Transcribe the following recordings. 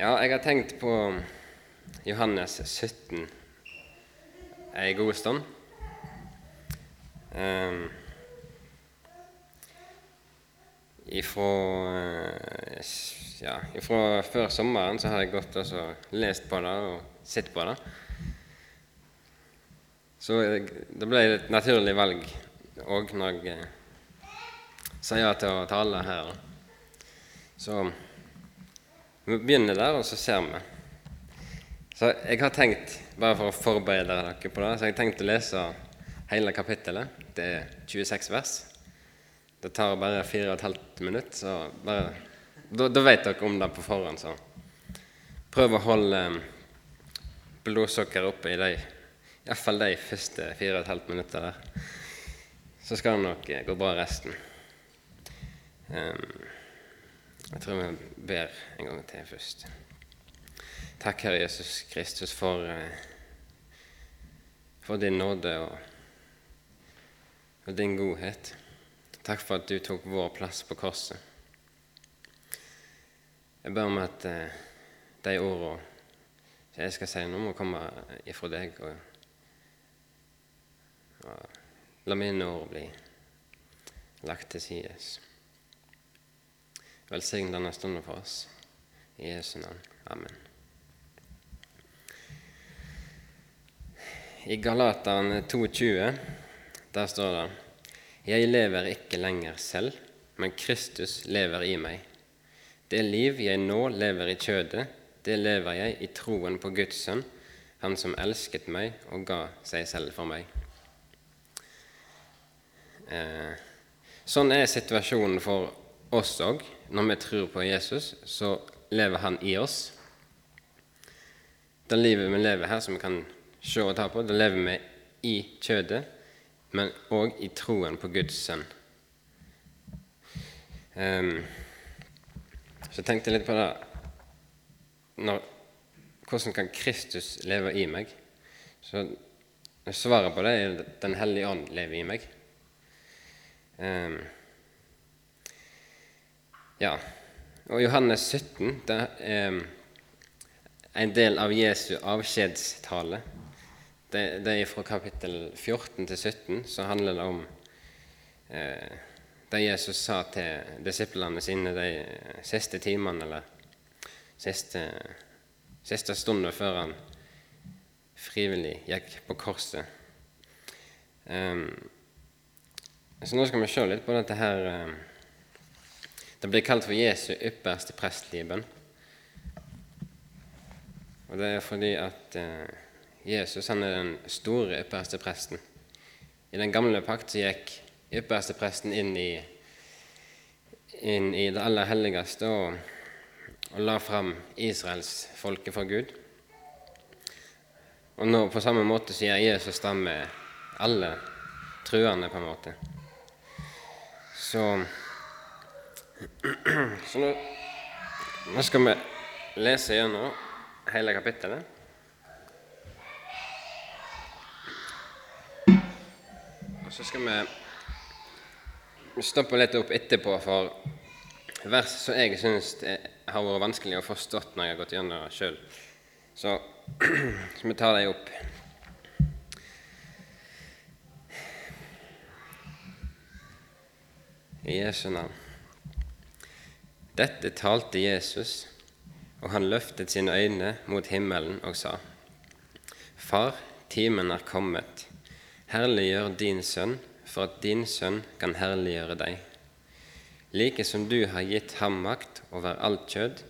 Ja, jeg har tenkt på Johannes 17 ei god stund. Um, ifra, eh, ja, før sommeren så har jeg gått og lest på det og sett på det. Så det ble et naturlig valg òg når jeg eh, sa ja til å tale her. Så vi begynner der, og så ser vi. Så jeg har tenkt, bare for å forberede dere på det, så jeg har tenkt å lese hele kapittelet. Det er 26 vers. Det tar bare 4 15 minutter, så bare, da, vet dere om det på forhånd. Så prøv å holde um, blodsukkeret oppe i de, iallfall de første 4 15 minutter der. Så skal det nok eh, gå bra resten. Um, jeg tror vi ber en gang til først. Takk, Herre Jesus Kristus, for, eh, for din nåde og, og din godhet. Takk for at du tok vår plass på korset. Jeg ber om at eh, de ordene jeg skal si nå, må komme ifra deg. Og, og la mine ord bli lagt til sides. Velsign denne stunden for oss. I Jesu navn. Amen. I Galateren 2,20 der står det Jeg lever ikke lenger selv, men Kristus lever i meg. Det liv jeg nå lever i kjødet, det lever jeg i troen på Guds sønn, Han som elsket meg og ga seg selv for meg. Eh, sånn er situasjonen for oss òg når vi tror på Jesus, så lever han i oss. Det livet vi lever her, som vi kan se og ta på, det lever vi i kjødet, men òg i troen på Guds sønn. Um, så tenkte jeg litt på det Når, Hvordan kan Kristus leve i meg? Så Svaret på det er Den hellige ånd lever i meg. Um, ja, og Johannes 17 det er en del av Jesu avskjedstale. Det, det er fra kapittel 14 til 17, så handler det om eh, det Jesus sa til disiplene sine de siste timene, eller siste, siste stunden før han frivillig gikk på korset. Um, så nå skal vi se litt på dette her. Um, det blir kalt for Jesu ypperste prestlige bønn. Og det er fordi at eh, Jesus han er den store ypperste presten. I den gamle pakt så gikk ypperste presten inn i, inn i det aller helligste og, og la fram Israels folke for Gud. Og nå på samme måte så gjør Jesus det med alle truende, på en måte. Så så nå, nå skal vi lese gjennom hele kapittelet. Og så skal vi stoppe litt opp etterpå for vers som jeg syns har vært vanskelig å forstå når jeg har gått gjennom det sjøl. Så så vi tar dem opp. I Jesu navn. Dette talte Jesus, og han løftet sine øyne mot himmelen og sa:" Far, timen er kommet. Herliggjør din sønn, for at din sønn kan herliggjøre deg. Like som du har gitt ham makt over alt kjød,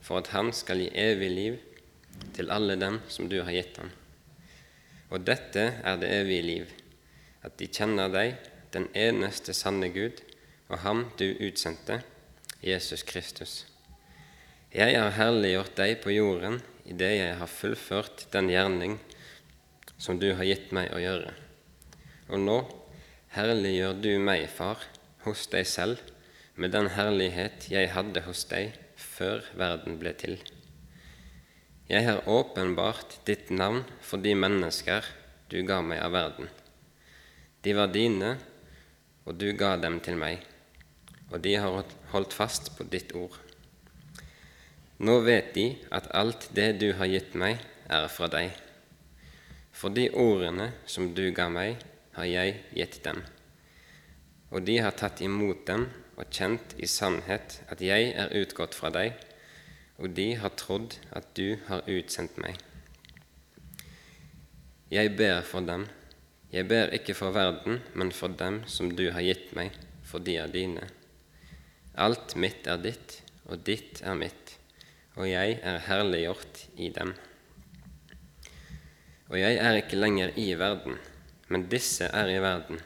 for at han skal gi evig liv til alle dem som du har gitt ham. Og dette er det evige liv, at de kjenner deg, den eneste sanne Gud, og ham du utsendte, Jesus Kristus. Jeg har herliggjort deg på jorden idet jeg har fullført den gjerning som du har gitt meg å gjøre. Og nå herliggjør du meg, Far, hos deg selv, med den herlighet jeg hadde hos deg før verden ble til. Jeg har åpenbart ditt navn for de mennesker du ga meg av verden. De var dine, og du ga dem til meg og de har holdt fast på ditt ord. Nå vet de at alt det du har gitt meg, er fra deg. For de ordene som du ga meg, har jeg gitt dem. Og de har tatt imot dem og kjent i sannhet at jeg er utgått fra deg, og de har trodd at du har utsendt meg. Jeg ber for dem. Jeg ber ikke for verden, men for dem som du har gitt meg, for de er dine. Alt mitt er ditt, og ditt er mitt, og jeg er herliggjort i dem. Og jeg er ikke lenger i verden, men disse er i verden,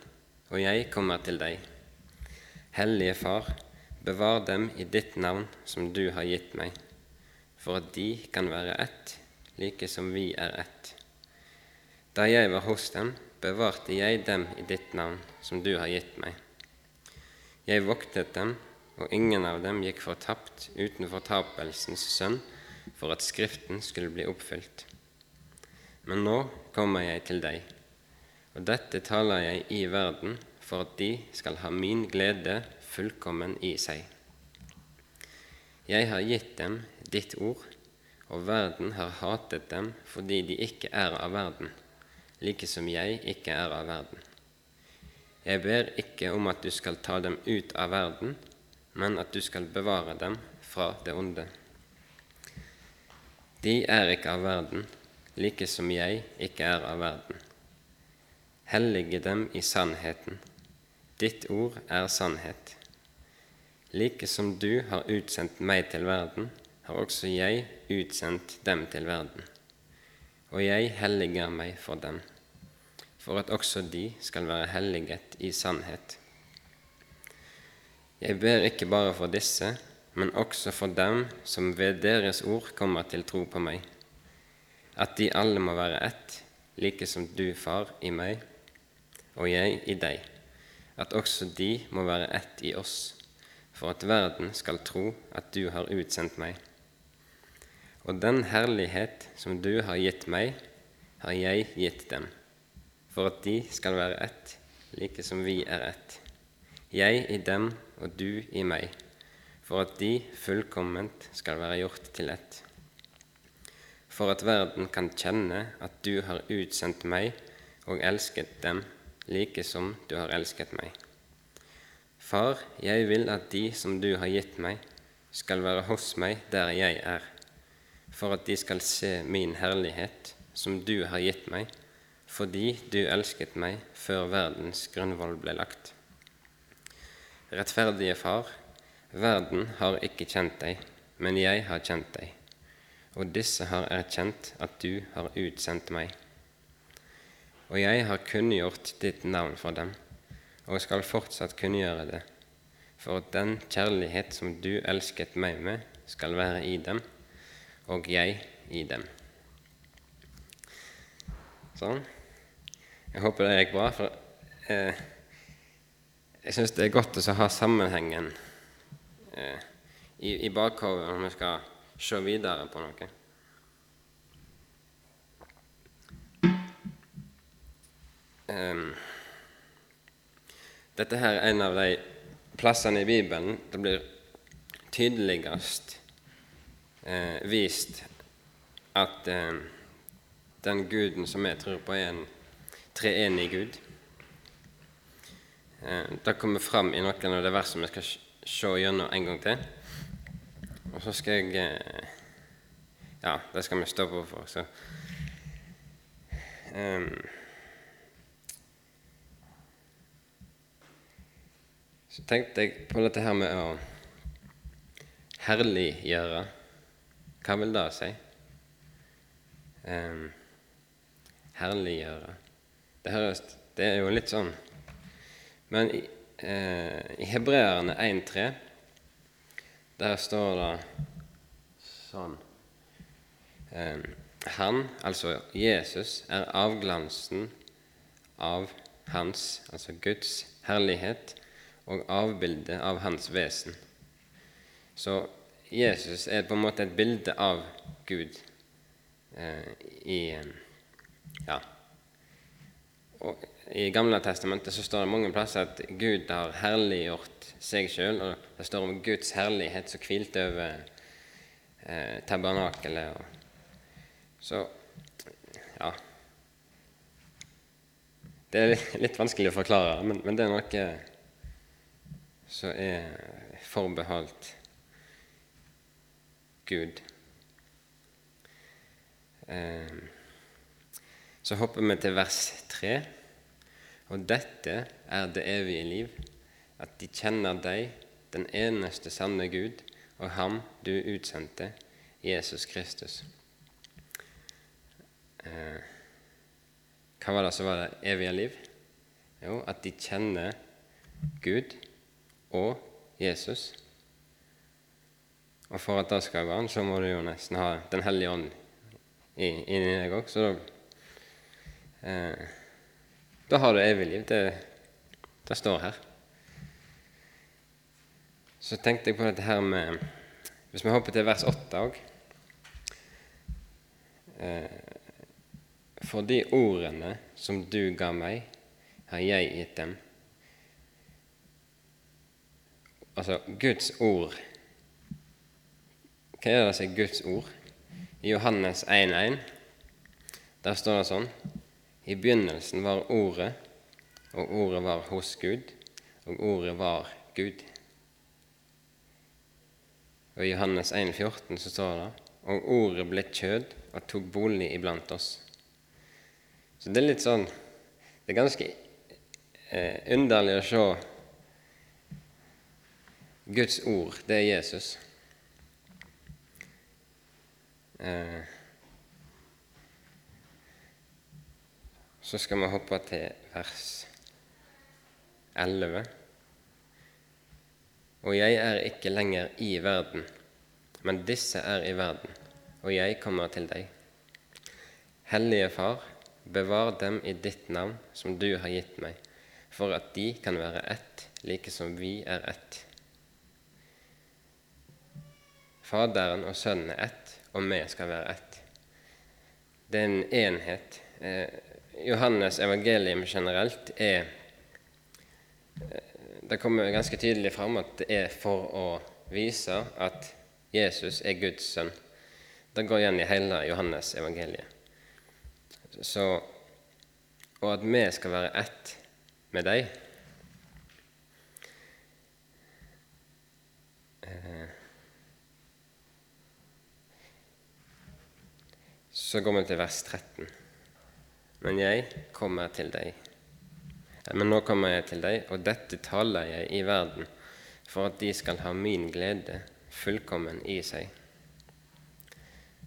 og jeg kommer til deg. Hellige Far, bevar dem i ditt navn som du har gitt meg, for at de kan være ett, like som vi er ett. Da jeg var hos dem, bevarte jeg dem i ditt navn, som du har gitt meg. Jeg voktet dem, og ingen av dem gikk fortapt uten fortapelsens sønn, for at Skriften skulle bli oppfylt. Men nå kommer jeg til deg, og dette taler jeg i verden, for at de skal ha min glede fullkommen i seg. Jeg har gitt dem ditt ord, og verden har hatet dem fordi de ikke er av verden like som jeg ikke er av verden. Jeg ber ikke om at du skal ta dem ut av verden, men at du skal bevare dem fra det onde. De er ikke av verden, like som jeg ikke er av verden. Hellige dem i sannheten. Ditt ord er sannhet. Like som du har utsendt meg til verden, har også jeg utsendt dem til verden og jeg helliger meg for dem, for at også de skal være helliget i sannhet. Jeg ber ikke bare for disse, men også for dem som ved deres ord kommer til tro på meg, at de alle må være ett, like som du, Far, i meg og jeg i deg, at også de må være ett i oss, for at verden skal tro at du har utsendt meg. Og den herlighet som du har gitt meg, har jeg gitt dem, for at de skal være ett, like som vi er ett. Jeg i dem og du i meg, for at de fullkomment skal være gjort til ett. For at verden kan kjenne at du har utsendt meg og elsket dem like som du har elsket meg. Far, jeg vil at de som du har gitt meg, skal være hos meg der jeg er for at de skal se min herlighet, som du har gitt meg, fordi du elsket meg før verdens grunnvoll ble lagt. Rettferdige Far, verden har ikke kjent deg, men jeg har kjent deg, og disse har erkjent at du har utsendt meg. Og jeg har kunngjort ditt navn for dem, og skal fortsatt kunngjøre det, for at den kjærlighet som du elsket meg med, skal være i dem, og jeg i dem. Sånn. Jeg håper det gikk bra, for eh, jeg syns det er godt å ha sammenhengen eh, i, i bakhodet når vi skal se videre på noe. Um, dette her er en av de plassene i Bibelen det blir tydeligst eh, vist at eh, den guden som vi tror på, er en treenig gud. Eh, det kommer fram i noen av de versene vi skal se gjennom en gang til. Og så skal jeg eh, Ja, det skal vi stå på for. Så, um, så tenkte jeg på dette her med å herliggjøre hva vil det si? Um, herliggjøre det, høres, det er jo litt sånn Men i, eh, i Hebreerne 1,3 der står det sånn eh, Han, altså Jesus, er avglansen av Hans, altså Guds herlighet, og avbildet av Hans vesen. Så Jesus er på en måte et bilde av Gud eh, i Ja. Og I Gamle testamentet så står det mange plasser at Gud har herliggjort seg sjøl, og det står om Guds herlighet som hvilte over eh, tabernakelet. Så ja Det er litt vanskelig å forklare, men, men det er noe som er forbeholdt Gud. Eh, så hopper vi til vers 3. Og dette er det evige liv, at de kjenner deg, den eneste sanne Gud, og ham du utsendte, Jesus Kristus. Eh, hva var det som var det evige liv? Jo, at de kjenner Gud og Jesus. Og for at det skal være så må du jo nesten ha Den hellige ånd inni deg òg. Så da, eh, da har du evig liv. Det, det står her. Så tenkte jeg på dette her med Hvis vi hopper til vers 8 òg eh, For de ordene som du ga meg, har jeg gitt dem. Altså Guds ord Hva er det som er Guds ord? I Johannes 1,1 der står det sånn I begynnelsen var Ordet, og Ordet var hos Gud, og Ordet var Gud. Og I Johannes 1,14 så står det og ordet ble kjød og tok bolig iblant oss. Så det er litt sånn Det er ganske eh, underlig å se Guds ord, det er Jesus. Eh, så skal vi hoppe til vers 11. Og jeg er ikke lenger i verden, men disse er i verden, og jeg kommer til deg. Hellige Far, bevar dem i ditt navn som du har gitt meg, for at de kan være ett, like som vi er ett. Faderen og Sønnen er ett, og vi skal være ett. Det er en enhet. Eh, Johannes evangelium generelt er eh, det kommer ganske tydelig fram at det er for å vise at Jesus er Guds sønn. Det går igjen i hele Johannes evangeliet. Så, og at vi skal være ett med deg. Eh, så går vi til vers 13. Men jeg kommer til deg men nå kommer jeg til deg, og dette taler jeg i verden, for at de skal ha min glede fullkommen i seg.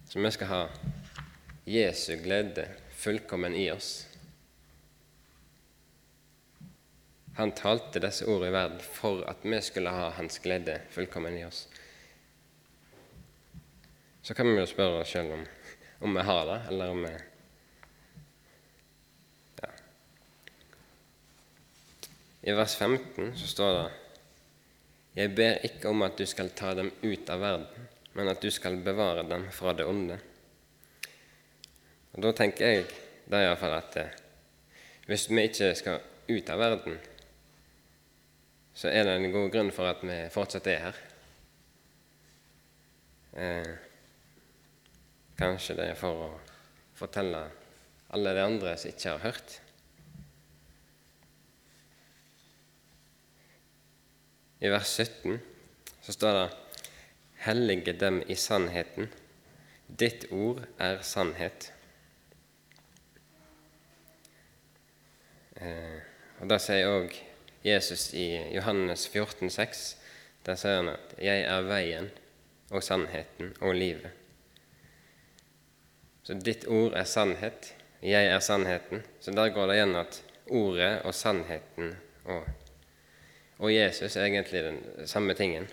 Så vi skal ha Jesu glede fullkommen i oss. Han talte disse ordene i verden for at vi skulle ha Hans glede fullkommen i oss. Så kan vi jo spørre oss sjøl om, om vi har det, eller om vi I vers 15 så står det Jeg ber ikke om at du skal ta dem ut av verden, men at du skal bevare dem fra det onde. Og Da tenker jeg er iallfall at eh, hvis vi ikke skal ut av verden, så er det en god grunn for at vi fortsatt er her. Eh, kanskje det er for å fortelle alle de andre som ikke har hørt. I vers 17 så står det Hellige dem i sannheten. Ditt ord er sannhet. Eh, og Det sier òg Jesus i Johannes 14, 14,6. Der sier han at 'Jeg er veien og sannheten og livet'. Så ditt ord er sannhet, jeg er sannheten. Så der går det igjen at ordet og sannheten og og Jesus er egentlig den samme tingen.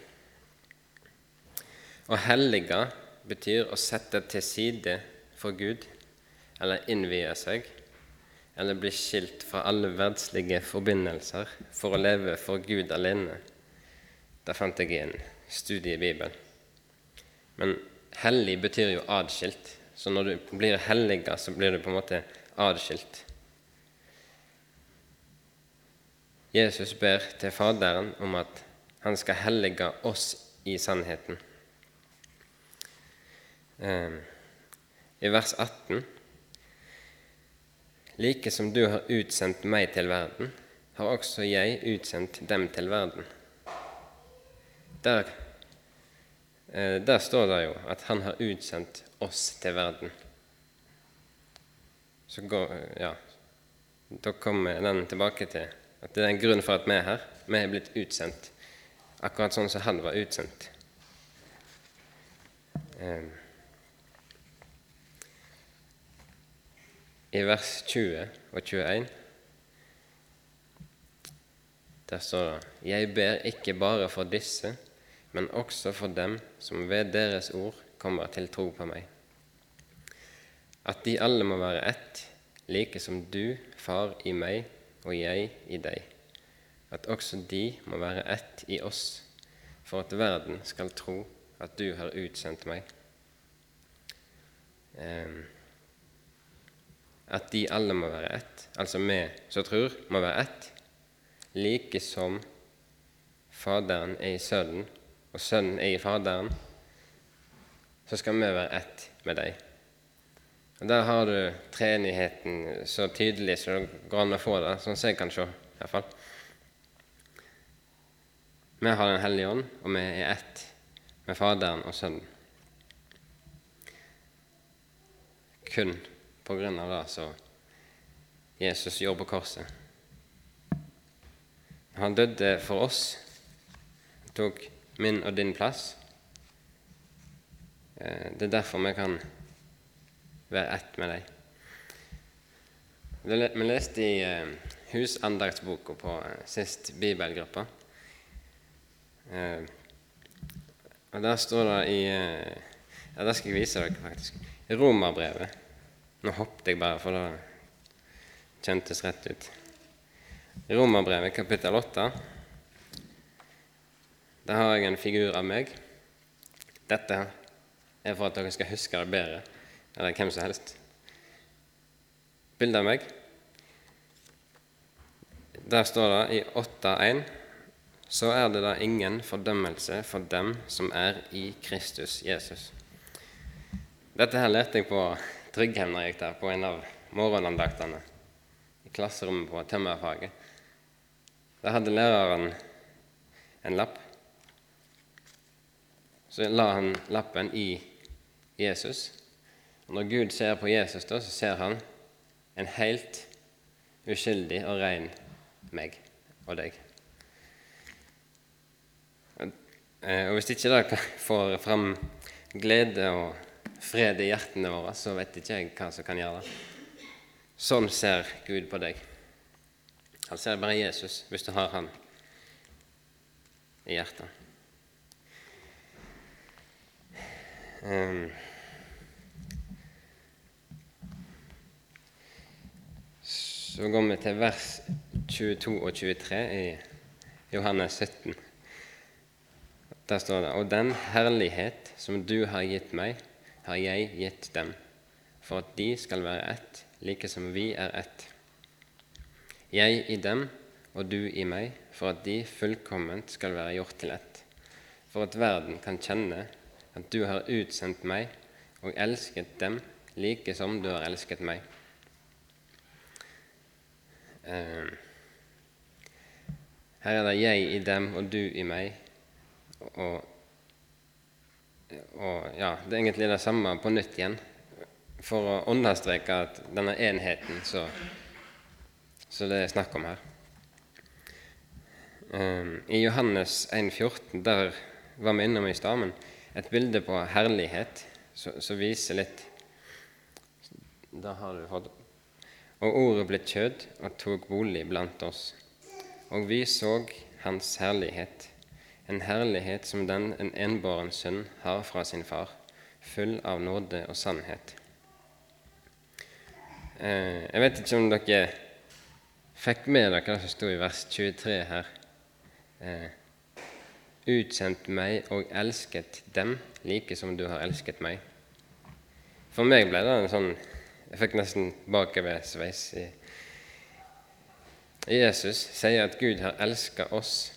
Å hellige betyr å sette til side for Gud, eller innvie seg, eller bli skilt fra alle verdslige forbindelser for å leve for Gud alene. Der fant jeg en studie i Bibelen. Men hellig betyr jo adskilt, så når du blir helliga, så blir du på en måte adskilt. Jesus ber til Faderen om at han skal hellige oss i sannheten. eh, i vers 18 Like som du har utsendt meg til verden, har også jeg utsendt dem til verden. Der, eh, der står det jo at han har utsendt oss til verden. Så går, ja, da kommer den tilbake til at det er en grunn for at vi er her. Vi er blitt utsendt, akkurat sånn som han var utsendt. I vers 20 og 21 der står det Jeg ber ikke bare for disse, men også for dem som ved deres ord kommer til tro på meg. At de alle må være ett, like som du, Far, i meg og jeg i deg. At også de må være ett i oss, for at verden skal tro at du har utsendt meg. At de alle må være ett, altså vi som tror, må være ett, like som Faderen er i Sønnen, og Sønnen er i Faderen, så skal vi være ett med dem. Og Der har du treenigheten så tydelig som det går an å få det, sånn som jeg kan se. i hvert fall. Vi har Den hellige ånd, og vi er ett med Faderen og Sønnen. Kun på grunn av det som Jesus gjorde på korset. Han døde for oss, tok min og din plass. Det er derfor vi kan være ett med dem. Vi leste i husandaktsboka på sist bibelgruppa. Og Der står det i Ja, det skal jeg vise dere, faktisk. Romerbrevet. Nå hoppet jeg bare, for det kjentes rett ut. Romerbrevet kapittel 8 der har jeg en figur av meg. Dette er for at dere skal huske det bedre, eller hvem som helst. Bilde av meg. Der står det i 8.1.: Så er det da ingen fordømmelse for dem som er i Kristus Jesus. Dette her lærte jeg på Tryggheim da jeg gikk der, på en av morgenandaktene i klasserommet på tømmerfaget. Der hadde læreren en lapp. Så la han lappen i Jesus. Når Gud ser på Jesus, da, så ser han en helt uskyldig og ren meg og deg. Og Hvis ikke det får fram glede og fred i hjertene våre, så vet ikke jeg hva som kan gjøre det. Sånn ser Gud på deg. Han ser bare Jesus hvis du har han i hjertet. Um, så går vi til vers 22 og 23 i Johannes 17. Der står det Og den herlighet som du har gitt meg, har jeg gitt dem, for at de skal være ett, like som vi er ett. Jeg i dem og du i meg, for at de fullkomment skal være gjort til ett, for at verden kan kjenne at du har utsendt meg og elsket dem like som du har elsket meg. Her er det jeg i dem og du i meg, og, og ja, det er egentlig det samme på nytt igjen, for å understreke at denne enheten så det er snakk om her. I Johannes 1,14, der var vi innom i stad, et bilde på herlighet som viser litt. Da har du fått Og ordet ble kjød og tok bolig blant oss, og vi så Hans herlighet, en herlighet som den en enbåren sønn har fra sin far, full av nåde og sannhet. Jeg vet ikke om dere fikk med dere det som sto i vers 23 her utsendt meg og elsket dem like som du har elsket meg. For meg ble det en sånn jeg fikk nesten bakoversveis i Jesus sier at Gud har elska oss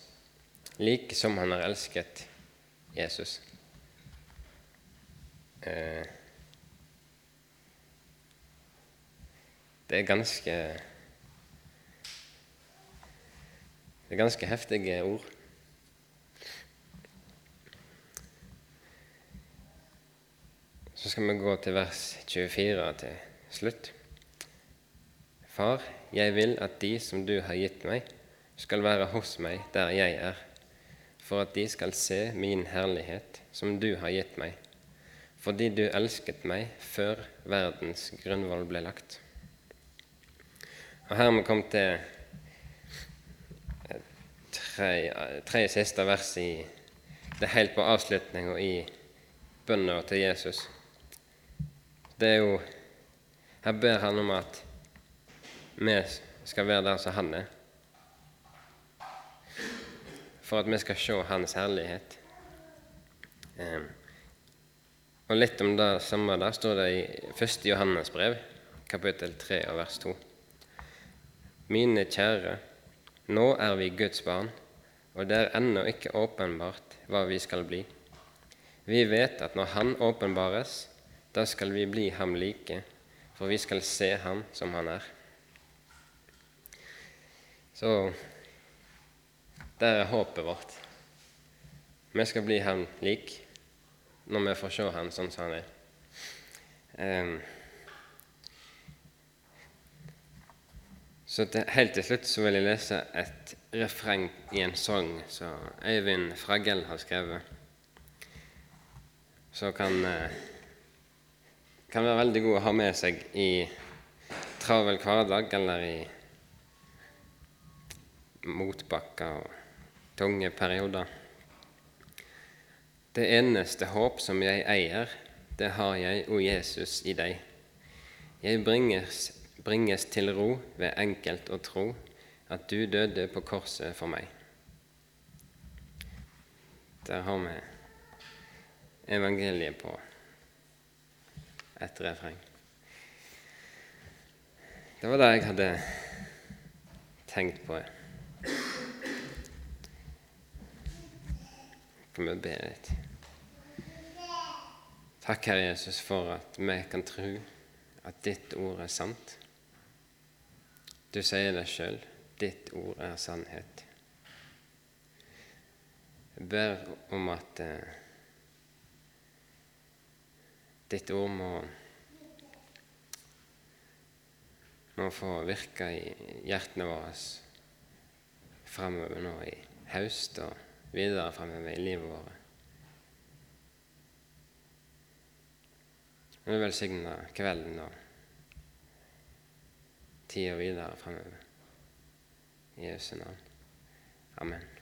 like som han har elsket Jesus. Eh, det er ganske Det er ganske heftige ord. Så skal vi gå til vers 24 til slutt. Far, jeg vil at de som du har gitt meg, skal være hos meg der jeg er, for at de skal se min herlighet som du har gitt meg, fordi du elsket meg før verdens grunnvoll ble lagt. Og Her har vi kommet til tre, tre siste vers i det helt på avslutninga i bønna til Jesus. Det er jo Her ber han om at vi skal være der som han er, for at vi skal se hans herlighet. Og litt om det samme der står det i 1. Johannes brev, kapittel 3 og vers 2. Mine kjære, nå er vi Guds barn, og det er ennå ikke åpenbart hva vi skal bli. Vi vet at når Han åpenbares, da skal vi bli ham like, for vi skal se ham som han er. Så der er håpet vårt. Vi skal bli ham lik når vi får se ham sånn som han er. Um, Så til, helt til slutt så vil jeg lese et refreng i en sang som Øyvind Fragel har skrevet. Så kan, eh, kan være veldig god å ha med seg i travel hverdag eller i motbakker og tunge perioder. Det eneste håp som jeg eier, det har jeg, og Jesus, i deg. Jeg bringes bringes til ro ved enkelt å tro at du døde på korset for meg. Der har vi evangeliet på et refreng. Det var det jeg hadde tenkt på. Kan vi be litt? Takk, Herre Jesus, for at vi kan tro at ditt ord er sant. Du sier det sjøl. Ditt ord er sannhet. Jeg ber om at eh, ditt ord må, må få virke i hjertene våre framover nå i høst og videre framover i livet vårt. Vi velsigner kvelden og tida videre framover. I Jesu navn. Amen.